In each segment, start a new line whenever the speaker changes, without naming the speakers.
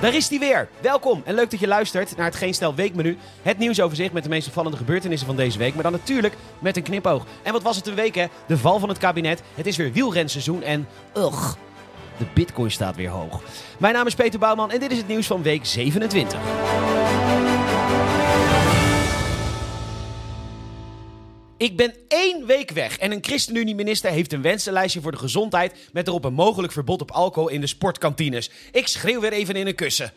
Daar is hij weer. Welkom en leuk dat je luistert naar het Geen Stel Weekmenu. Het nieuwsoverzicht met de meest opvallende gebeurtenissen van deze week. Maar dan natuurlijk met een knipoog. En wat was het een week hè? De val van het kabinet. Het is weer wielrenseizoen en... Ugh, de bitcoin staat weer hoog. Mijn naam is Peter Bouwman en dit is het nieuws van week 27. Ik ben één week weg en een ChristenUnie-minister heeft een wensenlijstje voor de gezondheid met erop een mogelijk verbod op alcohol in de sportkantines. Ik schreeuw weer even in een kussen.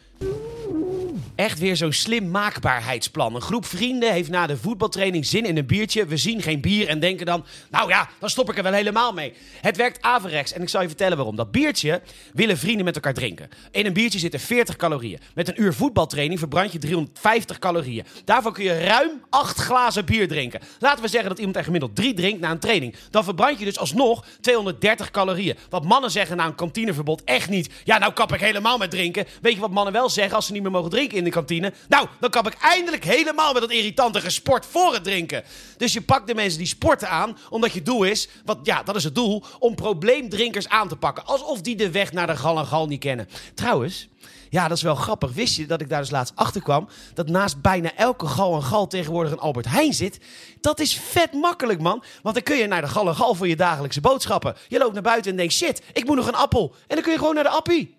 Echt weer zo'n slim maakbaarheidsplan. Een groep vrienden heeft na de voetbaltraining zin in een biertje. We zien geen bier en denken dan, nou ja, dan stop ik er wel helemaal mee. Het werkt averechts en ik zal je vertellen waarom. Dat biertje willen vrienden met elkaar drinken. In een biertje zitten 40 calorieën. Met een uur voetbaltraining verbrand je 350 calorieën. Daarvan kun je ruim 8 glazen bier drinken. Laten we zeggen dat iemand er gemiddeld 3 drinkt na een training. Dan verbrand je dus alsnog 230 calorieën. Wat mannen zeggen na een kantineverbod echt niet. Ja, nou kap ik helemaal met drinken. Weet je wat mannen wel zeggen als ze niet meer mogen drinken in de kantine? Nou, dan kap ik eindelijk helemaal met dat irritante gesport voor het drinken. Dus je pakt de mensen die sporten aan, omdat je doel is, wat ja, dat is het doel, om probleemdrinkers aan te pakken. Alsof die de weg naar de gal en gal niet kennen. Trouwens, ja, dat is wel grappig. Wist je dat ik daar dus laatst achter kwam? Dat naast bijna elke gal en gal tegenwoordig een Albert Heijn zit. Dat is vet makkelijk, man. Want dan kun je naar de gal en gal voor je dagelijkse boodschappen. Je loopt naar buiten en denkt, shit, ik moet nog een appel. En dan kun je gewoon naar de appie.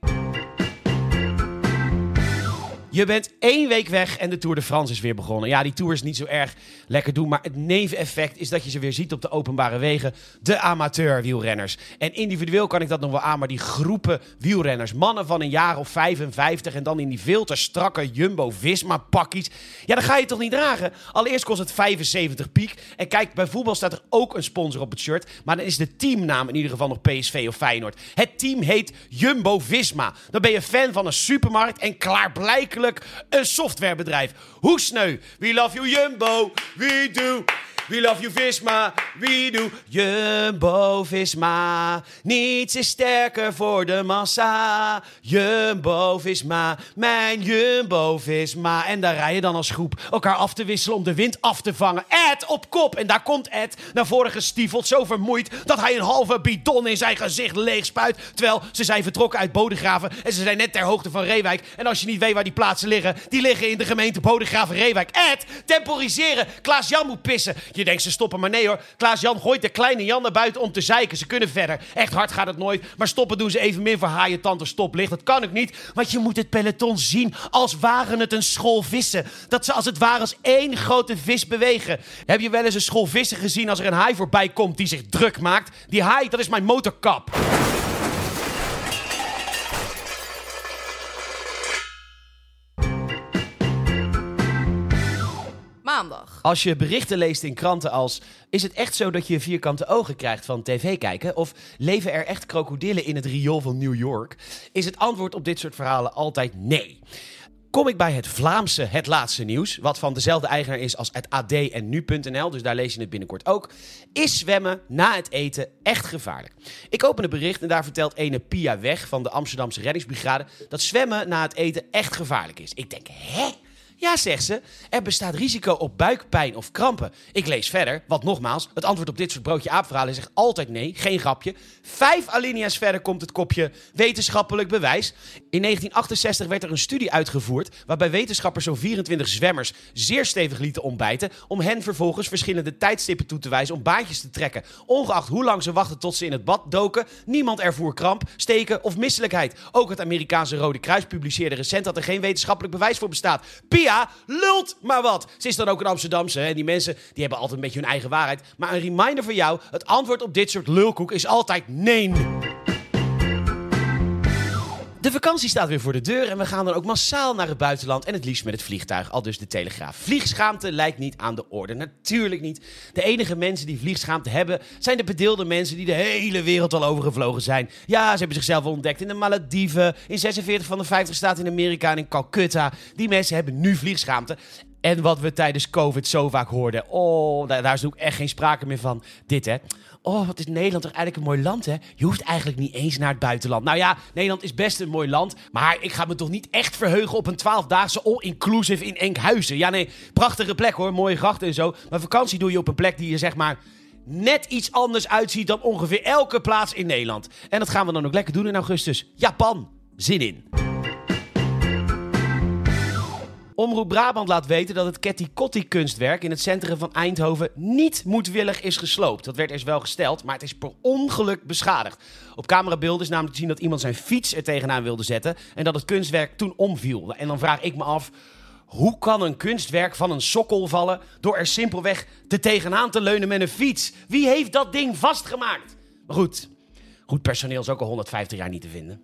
Je bent één week weg en de Tour de France is weer begonnen. Ja, die Tour is niet zo erg lekker doen, maar het neveneffect is dat je ze weer ziet op de openbare wegen. De amateur wielrenners. En individueel kan ik dat nog wel aan, maar die groepen wielrenners, mannen van een jaar of 55 en dan in die veel te strakke Jumbo-Visma pakjes. Ja, dan ga je toch niet dragen? Allereerst kost het 75 piek. En kijk, bij voetbal staat er ook een sponsor op het shirt, maar dan is de teamnaam in ieder geval nog PSV of Feyenoord. Het team heet Jumbo-Visma. Dan ben je fan van een supermarkt en klaarblijkelijk een softwarebedrijf. Hoe sneu? We love you Jumbo, we do. We love you Visma, we do. Jumbo Visma, niets is sterker voor de massa. Jumbo Visma, mijn Jumbo Visma. En daar rij je dan als groep elkaar af te wisselen om de wind af te vangen. Ed op kop. En daar komt Ed naar voren gestiefeld, zo vermoeid dat hij een halve bidon in zijn gezicht leeg spuit. Terwijl ze zijn vertrokken uit Bodegraven en ze zijn net ter hoogte van Reewijk. En als je niet weet waar die plaatsen liggen, die liggen in de gemeente Bodegraven-Reewijk. Ed, temporiseren. Klaas-Jan moet pissen. Je denkt ze stoppen, maar nee hoor. Klaas-Jan gooit de kleine Jan naar buiten om te zeiken. Ze kunnen verder. Echt hard gaat het nooit. Maar stoppen doen ze evenmin voor haaien, tante stoplicht. Dat kan ook niet, want je moet het peloton zien als waren het een school vissen. Dat ze als het ware als één grote vis bewegen. Heb je wel eens een school vissen gezien als er een haai voorbij komt die zich druk maakt? Die haai, dat is mijn motorkap. Als je berichten leest in kranten als... is het echt zo dat je vierkante ogen krijgt van tv kijken? Of leven er echt krokodillen in het riool van New York? Is het antwoord op dit soort verhalen altijd nee. Kom ik bij het Vlaamse Het Laatste Nieuws, wat van dezelfde eigenaar is als het AD en Nu.nl, dus daar lees je het binnenkort ook. Is zwemmen na het eten echt gevaarlijk? Ik open het bericht en daar vertelt ene Pia Weg van de Amsterdamse reddingsbrigade dat zwemmen na het eten echt gevaarlijk is. Ik denk, hè? Ja, zegt ze, er bestaat risico op buikpijn of krampen. Ik lees verder, want nogmaals, het antwoord op dit soort broodje aapverhalen zegt altijd nee, geen grapje. Vijf alinea's verder komt het kopje wetenschappelijk bewijs. In 1968 werd er een studie uitgevoerd waarbij wetenschappers zo'n 24 zwemmers zeer stevig lieten ontbijten om hen vervolgens verschillende tijdstippen toe te wijzen om baantjes te trekken. Ongeacht hoe lang ze wachten tot ze in het bad doken, niemand ervoer kramp, steken of misselijkheid. Ook het Amerikaanse Rode Kruis publiceerde recent dat er geen wetenschappelijk bewijs voor bestaat. Lult maar wat. Ze is dan ook een Amsterdamse. Hè? Die mensen die hebben altijd een beetje hun eigen waarheid. Maar een reminder voor jou: het antwoord op dit soort lulkoek is altijd nee. De vakantie staat weer voor de deur en we gaan dan ook massaal naar het buitenland en het liefst met het vliegtuig, al dus de Telegraaf. Vliegschaamte lijkt niet aan de orde, natuurlijk niet. De enige mensen die vliegschaamte hebben zijn de bedeelde mensen die de hele wereld al overgevlogen zijn. Ja, ze hebben zichzelf ontdekt in de Malediven, in 46 van de 50 staten in Amerika en in Calcutta. Die mensen hebben nu vliegschaamte. En wat we tijdens COVID zo vaak hoorden. Oh, daar, daar is ook echt geen sprake meer van. Dit hè. Oh, wat is Nederland toch eigenlijk een mooi land, hè? Je hoeft eigenlijk niet eens naar het buitenland. Nou ja, Nederland is best een mooi land. Maar ik ga me toch niet echt verheugen op een twaalfdaagse all-inclusive in Enkhuizen. Ja, nee, prachtige plek hoor. Mooie grachten en zo. Maar vakantie doe je op een plek die je zeg maar net iets anders uitziet dan ongeveer elke plaats in Nederland. En dat gaan we dan ook lekker doen in augustus. Japan. Zin in. Omroep Brabant laat weten dat het Ketty Kotti kunstwerk in het centrum van Eindhoven niet moedwillig is gesloopt. Dat werd eerst wel gesteld, maar het is per ongeluk beschadigd. Op camerabeelden is namelijk te zien dat iemand zijn fiets er tegenaan wilde zetten en dat het kunstwerk toen omviel. En dan vraag ik me af, hoe kan een kunstwerk van een sokkel vallen door er simpelweg te tegenaan te leunen met een fiets? Wie heeft dat ding vastgemaakt? Maar goed, goed personeel is ook al 150 jaar niet te vinden.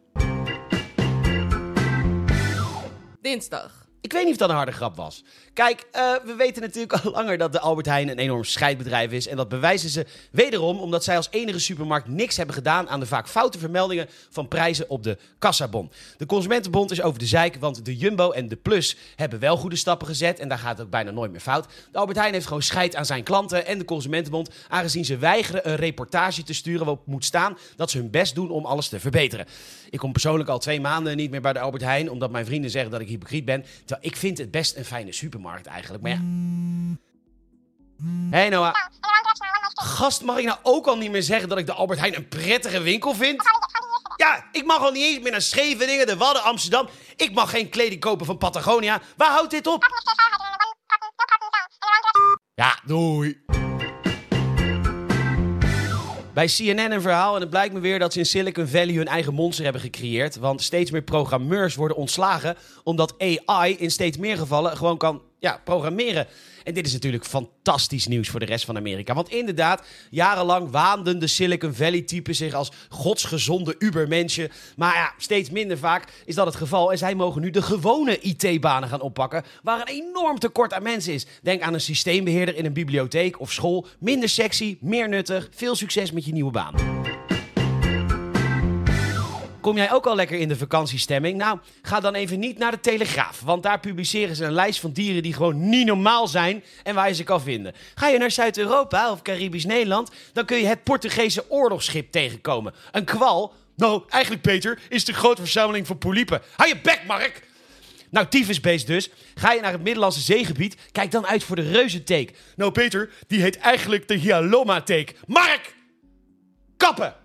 Dinsdag.
Ik weet niet of dat een harde grap was. Kijk, uh, we weten natuurlijk al langer dat de Albert Heijn een enorm scheidbedrijf is. En dat bewijzen ze wederom omdat zij als enige supermarkt niks hebben gedaan aan de vaak foute vermeldingen van prijzen op de kassabon. De Consumentenbond is over de zeik, want de Jumbo en de Plus hebben wel goede stappen gezet. En daar gaat het ook bijna nooit meer fout. De Albert Heijn heeft gewoon scheid aan zijn klanten en de Consumentenbond, aangezien ze weigeren een reportage te sturen waarop moet staan dat ze hun best doen om alles te verbeteren. Ik kom persoonlijk al twee maanden niet meer bij de Albert Heijn, omdat mijn vrienden zeggen dat ik hypocriet ben. Terwijl ik vind het best een fijne supermarkt eigenlijk. Maar ja. Hé hey Noah. Gast, mag ik nou ook al niet meer zeggen dat ik de Albert Heijn een prettige winkel vind? Ja, ik mag al niet eens meer naar Scheveningen, de Wadden, Amsterdam. Ik mag geen kleding kopen van Patagonia. Waar houdt dit op? Ja, doei. Bij CNN een verhaal en het blijkt me weer dat ze in Silicon Valley hun eigen monster hebben gecreëerd. Want steeds meer programmeurs worden ontslagen omdat AI in steeds meer gevallen gewoon kan ja, programmeren. En dit is natuurlijk fantastisch nieuws voor de rest van Amerika. Want inderdaad, jarenlang waanden de Silicon Valley-typen zich als godsgezonde ubermenschen. Maar ja, steeds minder vaak is dat het geval. En zij mogen nu de gewone IT-banen gaan oppakken, waar een enorm tekort aan mensen is. Denk aan een systeembeheerder in een bibliotheek of school. Minder sexy, meer nuttig. Veel succes met je nieuwe baan. Kom jij ook al lekker in de vakantiestemming? Nou, ga dan even niet naar de Telegraaf. Want daar publiceren ze een lijst van dieren die gewoon niet normaal zijn en waar je ze kan vinden. Ga je naar Zuid-Europa of Caribisch Nederland, dan kun je het Portugese oorlogsschip tegenkomen. Een kwal. Nou, eigenlijk Peter, is de grote verzameling van polypen. Hou je bek, Mark! Nou, tyfusbeest dus. Ga je naar het Middellandse zeegebied, kijk dan uit voor de reuzenteek. Nou, Peter, die heet eigenlijk de Hyaloma-teek. Mark! Kappen!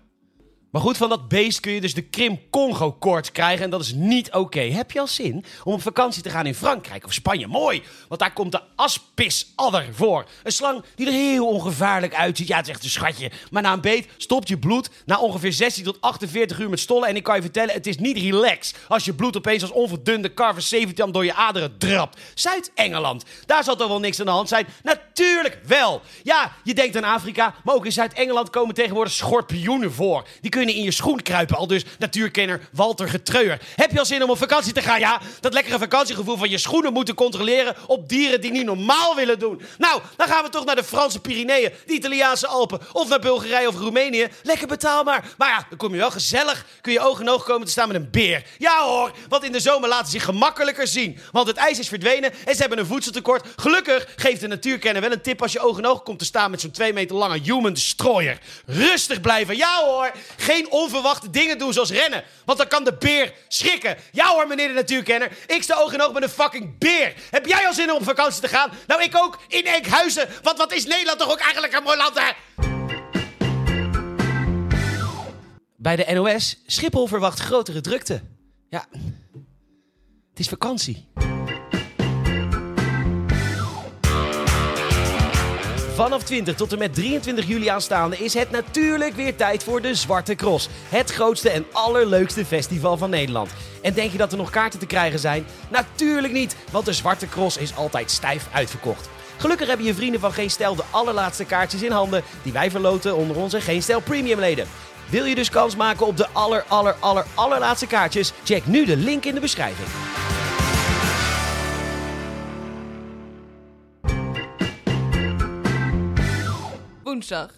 Maar goed, van dat beest kun je dus de Krim-Congo-koorts krijgen en dat is niet oké. Heb je al zin om op vakantie te gaan in Frankrijk of Spanje? Mooi, want daar komt de aspisadder voor. Een slang die er heel ongevaarlijk uitziet. Ja, het is echt een schatje. Maar na een beet stopt je bloed na ongeveer 16 tot 48 uur met stollen. En ik kan je vertellen, het is niet relax als je bloed opeens als onverdunde carver 17 door je aderen drapt. Zuid-Engeland, daar zal toch wel niks aan de hand zijn? Natuurlijk wel. Ja, je denkt aan Afrika, maar ook in Zuid-Engeland komen tegenwoordig schorpioenen voor. Die kun je in je schoen kruipen. Al dus natuurkenner Walter Getreuer. Heb je al zin om op vakantie te gaan? Ja, dat lekkere vakantiegevoel van je schoenen moeten controleren op dieren die niet normaal willen doen. Nou, dan gaan we toch naar de Franse Pyreneeën, de Italiaanse Alpen of naar Bulgarije of Roemenië. Lekker betaalbaar. Maar ja, dan kom je wel gezellig. Kun je oog in oog komen te staan met een beer. Ja hoor, want in de zomer laten ze zich gemakkelijker zien. Want het ijs is verdwenen en ze hebben een voedseltekort. Gelukkig geeft de natuurkenner wel een tip als je oog in oog komt te staan met zo'n 2 meter lange human destroyer. Rustig blijven. Ja hoor, geen onverwachte dingen doen zoals rennen. Want dan kan de beer schrikken. Ja hoor, meneer de natuurkenner. Ik sta oog in oog met een fucking beer. Heb jij al zin om op vakantie te gaan? Nou, ik ook. In Enkhuizen. Want wat is Nederland toch ook eigenlijk een mooi land, hè? Bij de NOS. Schiphol verwacht grotere drukte. Ja, het is vakantie. Vanaf 20 tot en met 23 juli aanstaande is het natuurlijk weer tijd voor de Zwarte Cross. Het grootste en allerleukste festival van Nederland. En denk je dat er nog kaarten te krijgen zijn? Natuurlijk niet, want de Zwarte Cross is altijd stijf uitverkocht. Gelukkig hebben je vrienden van Geen Stel de allerlaatste kaartjes in handen die wij verloten onder onze Geen Stel Premium leden. Wil je dus kans maken op de aller aller aller allerlaatste kaartjes? Check nu de link in de beschrijving.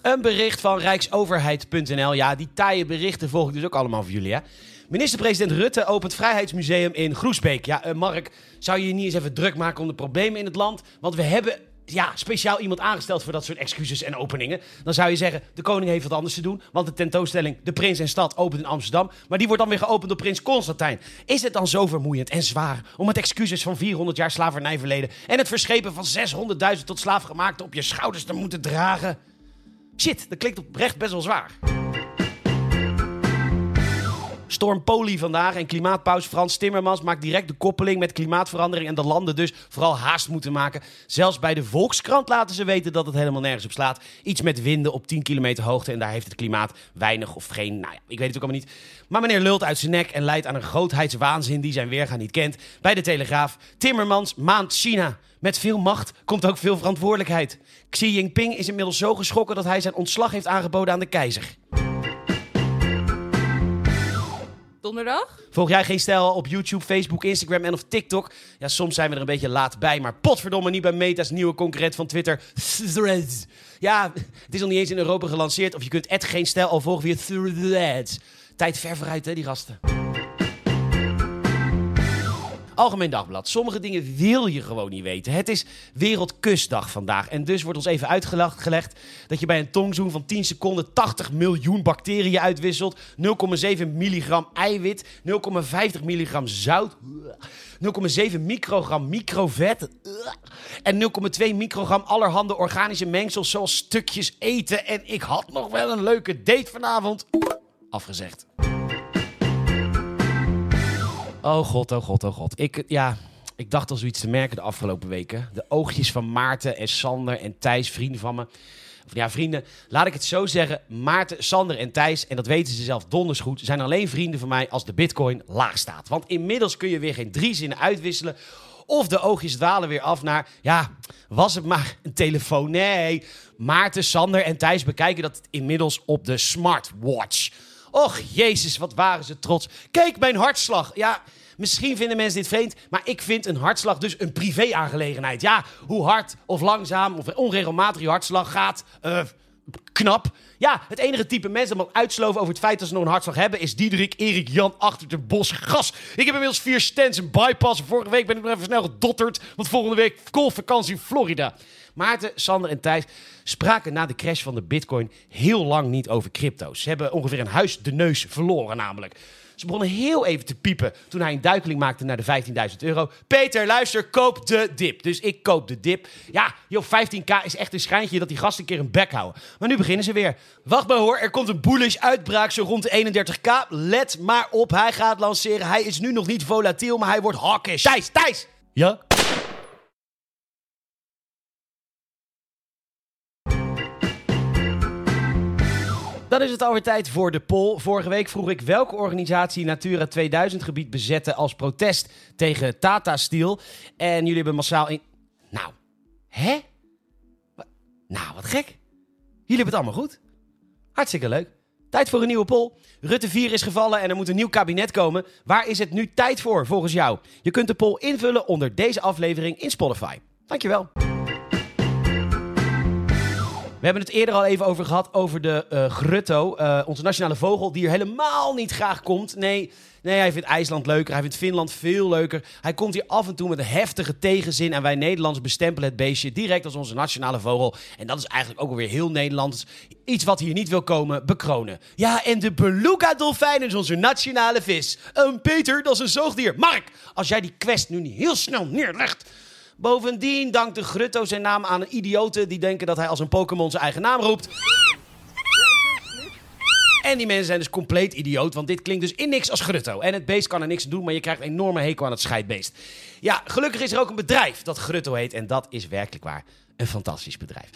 Een bericht van Rijksoverheid.nl. Ja, die taaie berichten volg ik dus ook allemaal voor jullie, hè? Minister-president Rutte opent Vrijheidsmuseum in Groesbeek. Ja, uh, Mark, zou je je niet eens even druk maken om de problemen in het land? Want we hebben ja, speciaal iemand aangesteld voor dat soort excuses en openingen. Dan zou je zeggen, de koning heeft wat anders te doen. Want de tentoonstelling De Prins en Stad opent in Amsterdam. Maar die wordt dan weer geopend door prins Constantijn. Is het dan zo vermoeiend en zwaar om het excuses van 400 jaar slavernijverleden... en het verschepen van 600.000 tot slaafgemaakte op je schouders te moeten dragen? Shit, dat klinkt oprecht best wel zwaar. Storm Poli vandaag en klimaatpaus Frans Timmermans maakt direct de koppeling met klimaatverandering en de landen dus vooral haast moeten maken. Zelfs bij de Volkskrant laten ze weten dat het helemaal nergens op slaat. Iets met winden op 10 kilometer hoogte en daar heeft het klimaat weinig of geen, nou ja, ik weet het ook allemaal niet. Maar meneer lult uit zijn nek en leidt aan een grootheidswaanzin die zijn weerga niet kent. Bij de Telegraaf, Timmermans maand China. Met veel macht komt ook veel verantwoordelijkheid. Xi Jinping is inmiddels zo geschrokken dat hij zijn ontslag heeft aangeboden aan de keizer.
Donderdag?
Volg jij geen stijl op YouTube, Facebook, Instagram en of TikTok? Ja, soms zijn we er een beetje laat bij, maar potverdomme niet bij Meta's nieuwe concurrent van Twitter, Threads. Ja, het is nog niet eens in Europa gelanceerd of je kunt het geen stijl al volgen via Threads. Tijd ver vooruit, hè, die gasten. Algemeen Dagblad. Sommige dingen wil je gewoon niet weten. Het is Wereldkustdag vandaag. En dus wordt ons even uitgelegd dat je bij een tongzoen van 10 seconden 80 miljoen bacteriën uitwisselt. 0,7 milligram eiwit. 0,50 milligram zout. 0,7 microgram microvet. En 0,2 microgram allerhande organische mengsels zoals stukjes eten. En ik had nog wel een leuke date vanavond. Afgezegd. Oh god, oh god, oh god. Ik, ja, ik dacht al zoiets te merken de afgelopen weken. De oogjes van Maarten en Sander en Thijs, vrienden van me. Of ja, vrienden, laat ik het zo zeggen. Maarten, Sander en Thijs, en dat weten ze zelf donders goed, zijn alleen vrienden van mij als de bitcoin laag staat. Want inmiddels kun je weer geen drie zinnen uitwisselen. Of de oogjes dwalen weer af naar, ja, was het maar een telefoon? Nee, Maarten, Sander en Thijs bekijken dat inmiddels op de smartwatch. Och, jezus, wat waren ze trots. Kijk, mijn hartslag. Ja, misschien vinden mensen dit vreemd, maar ik vind een hartslag dus een privé-aangelegenheid. Ja, hoe hard of langzaam of onregelmatig je hartslag gaat, uh, knap. Ja, het enige type mensen dat uitsloven over het feit dat ze nog een hartslag hebben... is Diederik Erik Jan achter de bos gas. Ik heb inmiddels vier stents en bypass. Vorige week ben ik nog even snel gedotterd, want volgende week golfvakantie in Florida. Maarten, Sander en Thijs spraken na de crash van de bitcoin heel lang niet over crypto's. Ze hebben ongeveer een huis de neus verloren namelijk. Ze begonnen heel even te piepen toen hij een duikeling maakte naar de 15.000 euro. Peter, luister, koop de dip. Dus ik koop de dip. Ja, joh, 15k is echt een schijntje dat die gasten een keer een bek houden. Maar nu beginnen ze weer. Wacht maar hoor, er komt een bullish uitbraak zo rond de 31k. Let maar op, hij gaat lanceren. Hij is nu nog niet volatiel, maar hij wordt hawkish. Thijs, Thijs! Ja? Dan is het alweer tijd voor de poll. Vorige week vroeg ik welke organisatie Natura 2000 gebied bezette als protest tegen Tata Steel. En jullie hebben massaal in... Nou, hè? Nou, wat gek. Jullie hebben het allemaal goed. Hartstikke leuk. Tijd voor een nieuwe poll. Rutte 4 is gevallen en er moet een nieuw kabinet komen. Waar is het nu tijd voor, volgens jou? Je kunt de poll invullen onder deze aflevering in Spotify. Dankjewel. We hebben het eerder al even over gehad, over de uh, grutto. Uh, onze nationale vogel, die er helemaal niet graag komt. Nee, nee, hij vindt IJsland leuker, hij vindt Finland veel leuker. Hij komt hier af en toe met een heftige tegenzin. En wij Nederlanders bestempelen het beestje direct als onze nationale vogel. En dat is eigenlijk ook alweer heel Nederlands. Iets wat hier niet wil komen, bekronen. Ja, en de beluga-dolfijn is onze nationale vis. Um, Peter, dat is een zoogdier. Mark, als jij die quest nu niet heel snel neerlegt... Bovendien dankt Grutto zijn naam aan een idioten die denken dat hij als een Pokémon zijn eigen naam roept. En die mensen zijn dus compleet idioot, want dit klinkt dus in niks als Grutto. En het beest kan er niks aan doen, maar je krijgt een enorme hekel aan het scheidbeest. Ja, gelukkig is er ook een bedrijf dat Grutto heet en dat is werkelijk waar een fantastisch bedrijf.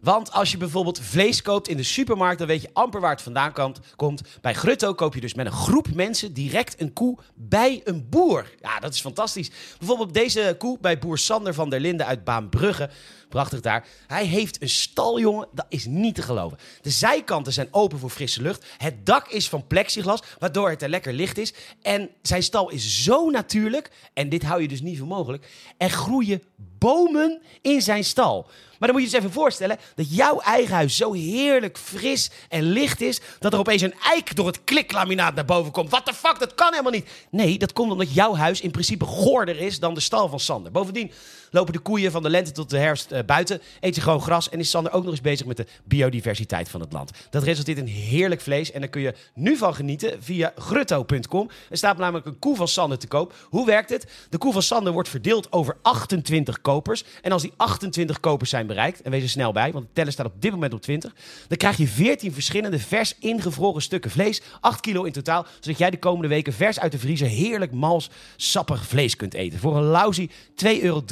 Want als je bijvoorbeeld vlees koopt in de supermarkt, dan weet je amper waar het vandaan komt. Bij Grutto koop je dus met een groep mensen direct een koe bij een boer. Ja, dat is fantastisch. Bijvoorbeeld deze koe bij boer Sander van der Linden uit Baanbrugge. Prachtig daar. Hij heeft een stal, jongen. Dat is niet te geloven. De zijkanten zijn open voor frisse lucht. Het dak is van plexiglas, waardoor het er lekker licht is. En zijn stal is zo natuurlijk. En dit hou je dus niet voor mogelijk. Er groeien bomen in zijn stal. Maar dan moet je je eens even voorstellen dat jouw eigen huis zo heerlijk fris en licht is... dat er opeens een eik door het kliklaminaat naar boven komt. What the fuck, dat kan helemaal niet. Nee, dat komt omdat jouw huis in principe goorder is dan de stal van Sander. Bovendien, lopen de koeien van de lente tot de herfst eh, buiten, eet je gewoon gras en is Sander ook nog eens bezig met de biodiversiteit van het land. Dat resulteert in heerlijk vlees en daar kun je nu van genieten via grutto.com. Er staat namelijk een koe van Sander te koop. Hoe werkt het? De koe van Sander wordt verdeeld over 28 kopers. En als die 28 kopers zijn bereikt, en wees er snel bij, want de teller staat op dit moment op 20, dan krijg je 14 verschillende vers ingevroren stukken vlees, 8 kilo in totaal, zodat jij de komende weken vers uit de vriezer heerlijk mals, sappig vlees kunt eten. Voor een lousy 2,73 euro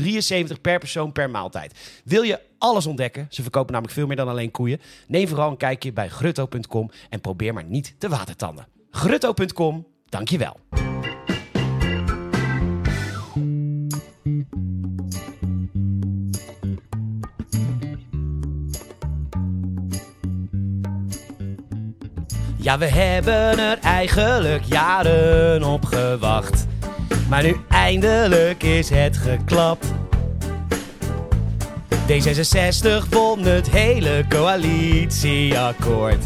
per persoon per maaltijd. Wil je alles ontdekken? Ze verkopen namelijk veel meer dan alleen koeien. Neem vooral een kijkje bij grutto.com en probeer maar niet te watertanden. Grutto.com, dankjewel. Ja, we hebben er eigenlijk jaren op gewacht. Maar nu eindelijk is het geklapt. D66 won het hele coalitieakkoord.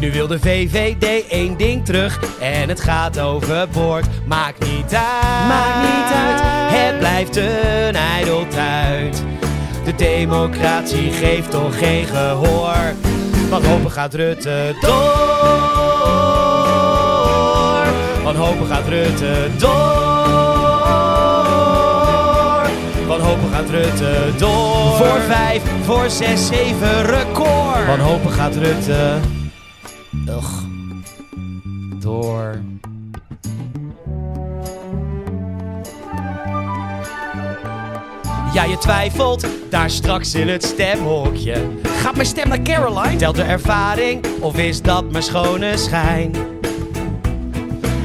Nu wil de VVD één ding terug en het gaat overboord. Maakt niet uit,
Maakt niet uit.
het blijft een ijdeltuit. De democratie geeft toch geen gehoor. Wanhopen gaat Rutte door. Wanhopen gaat Rutte door. Wanhopen gaat Rutte door. Voor vijf, voor zes, zeven record. Wanhopen gaat Rutte. Ugh. Door. Ja, je twijfelt daar straks in het stemhokje. Gaat mijn stem naar Caroline? Telt de ervaring of is dat mijn schone schijn?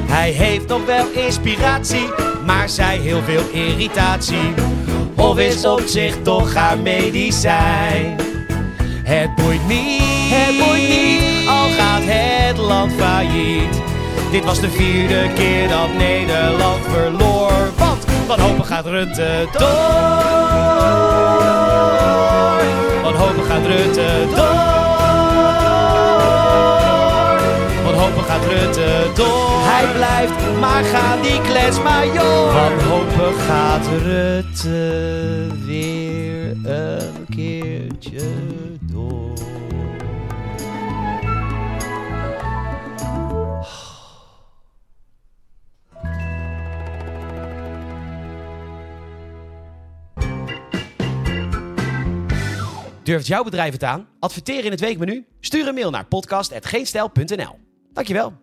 Hij heeft nog wel inspiratie, maar zij heel veel irritatie. Of is op zich toch haar medicijn? Het boeit niet,
Het boeit niet.
al gaat het land failliet. Dit was de vierde keer dat Nederland verloor. Want wanhopig gaat Rutte door. Wanhopig gaat Rutte door. Wanhopig gaat Rutte door. Hij blijft, maar gaat die klets maar joh. Gaat Rutte weer een keertje door. Durft jouw bedrijf het aan? Adverteer in het weekmenu? Stuur een mail naar podcast.geenstijl.nl. Dankjewel.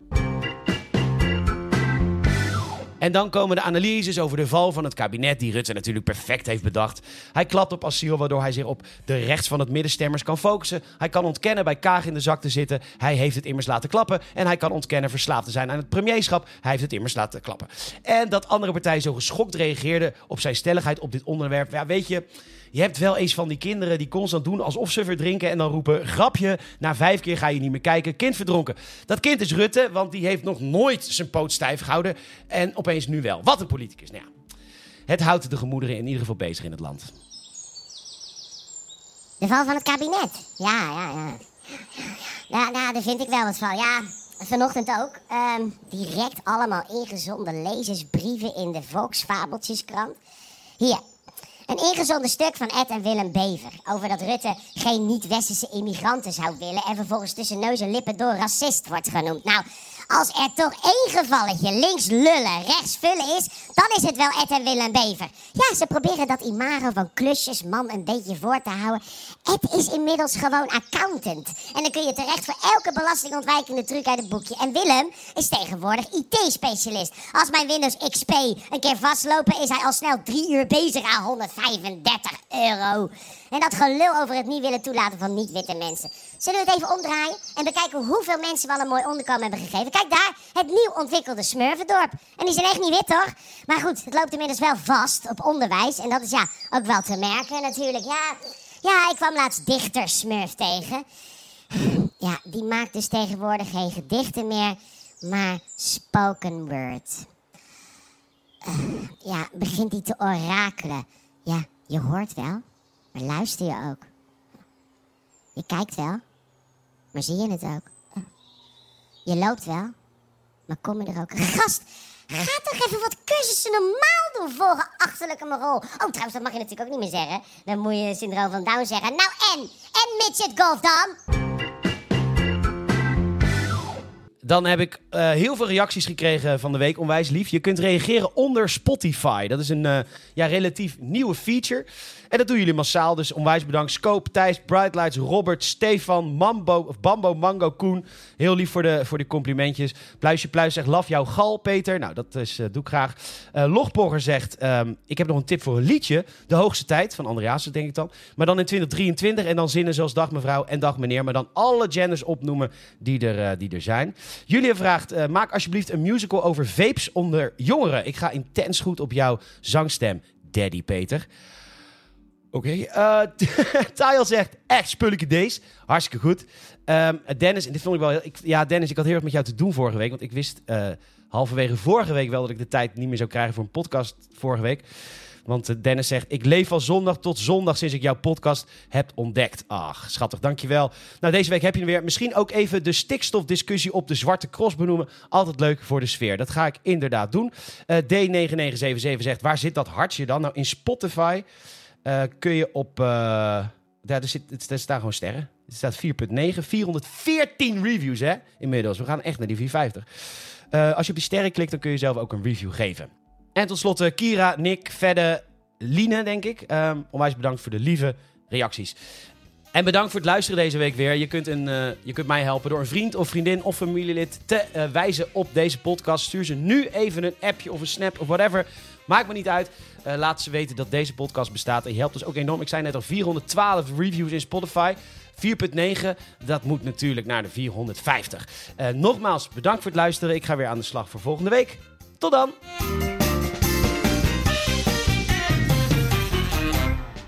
En dan komen de analyses over de val van het kabinet, die Rutte natuurlijk perfect heeft bedacht. Hij klapt op asiel, waardoor hij zich op de rechts van het middenstemmers kan focussen. Hij kan ontkennen bij Kaag in de zak te zitten. Hij heeft het immers laten klappen. En hij kan ontkennen verslaafd te zijn aan het premierschap. Hij heeft het immers laten klappen. En dat andere partijen zo geschokt reageerden op zijn stelligheid op dit onderwerp. Ja, weet je, je hebt wel eens van die kinderen die constant doen alsof ze verdrinken en dan roepen: grapje, na vijf keer ga je niet meer kijken, kind verdronken. Dat kind is Rutte, want die heeft nog nooit zijn poot stijf gehouden en opeens nu wel. Wat een politicus. Nou ja, het houdt de gemoederen in ieder geval bezig in het land.
De val van het kabinet. Ja, ja, ja. Nou, daar vind ik wel wat van. Ja, vanochtend ook. Ehm, direct allemaal ingezonden lezersbrieven in de Volksfabeltjeskrant. Hier, een ingezonden stuk van Ed en Willem Bever. Over dat Rutte geen niet-westerse immigranten zou willen... en vervolgens tussen neus en lippen door racist wordt genoemd. Nou, als er toch één gevalletje links lullen, rechts vullen is... dan is het wel Ed en Willem Bever. Ja, ze proberen dat imago van klusjesman een beetje voor te houden. Ed is inmiddels gewoon accountant. En dan kun je terecht voor elke belastingontwijkende truc uit het boekje. En Willem is tegenwoordig IT-specialist. Als mijn Windows XP een keer vastlopen... is hij al snel drie uur bezig aan 135 euro. En dat gelul over het niet willen toelaten van niet-witte mensen. Zullen we het even omdraaien en bekijken hoeveel mensen we al een mooi onderkomen hebben gegeven? Kijk daar, het nieuw ontwikkelde Smurfendorp. En die zijn echt niet wit, toch? Maar goed, het loopt inmiddels wel vast op onderwijs. En dat is ja ook wel te merken natuurlijk. Ja, ja ik kwam laatst dichter Smurf tegen. Ja, die maakt dus tegenwoordig geen gedichten meer, maar spoken word. Eh, ja, begint hij te orakelen. Ja, je hoort wel, maar luister je ook. Je kijkt wel, maar zie je het ook? Je loopt wel, maar kom je er ook? Gast, Ga toch even wat cursussen normaal doen voor achterlijke Mongool. Oh, trouwens, dat mag je natuurlijk ook niet meer zeggen. Dan moet je syndroom van Down zeggen. Nou, en? En midget golf dan?
Dan heb ik eh, heel veel reacties gekregen van de week. Onwijs lief. Je kunt reageren onder Spotify. Dat is een eh, ja, relatief nieuwe feature. En dat doen jullie massaal. Dus onwijs bedankt. Scope, Thijs, Brightlights, Robert, Stefan, Mambo, of Bambo, Mango, Koen. Heel lief voor de, voor de complimentjes. Pluisje Pluis zegt, laf jouw gal, Peter. Nou, dat is, eh, doe ik graag. Logborger zegt, ehm, ik heb nog een tip voor een liedje. De hoogste tijd, van Andreas, denk ik dan. Maar dan in 2023 en dan zinnen zoals dag mevrouw en dag meneer. Maar dan alle genders opnoemen die er, die er zijn. Julia vraagt, eh, maak alsjeblieft een musical over vapes onder jongeren. Ik ga intens goed op jouw zangstem, Daddy Peter. Oké, eh Tile zegt echt spulleke deze. Hartstikke goed. Ehm, Dennis, en dit vond ik wel ja, Dennis, ik had heel erg met jou te doen vorige week. Want ik wist eh, halverwege vorige week wel dat ik de tijd niet meer zou krijgen voor een podcast vorige week. Want eh, Dennis zegt, ik leef van zondag tot zondag sinds ik jouw podcast heb ontdekt. Ach, schattig, dankjewel. Nou, deze week heb je weer. Misschien ook even de stikstofdiscussie op de Zwarte Cross benoemen. Altijd leuk voor de sfeer. Dat ga ik inderdaad doen. Eh, D9977 zegt, waar zit dat hartje dan? Nou, in Spotify eh, kun je op... daar, er, zit, er staan gewoon sterren. Er staat 4.9. 414 reviews, hè? Inmiddels. We gaan echt naar die 450. Eh, als je op die sterren klikt, dan kun je zelf ook een review geven. En tot Kira, Nick, Vedde, Line, denk ik. Ehm, onwijs bedankt voor de lieve reacties. En bedankt voor het luisteren deze week weer. Je kunt, een, eh, je kunt mij helpen door een vriend of vriendin of familielid te eh, wijzen op deze podcast. Stuur ze nu even een appje of een snap of whatever. Maakt me niet uit. Eh, laat ze weten dat deze podcast bestaat. En je helpt ons ook enorm. Ik zei net al 412 reviews in Spotify. 4.9, dat moet natuurlijk naar de 450. Eh, nogmaals, bedankt voor het luisteren. Ik ga weer aan de slag voor volgende week. Tot dan!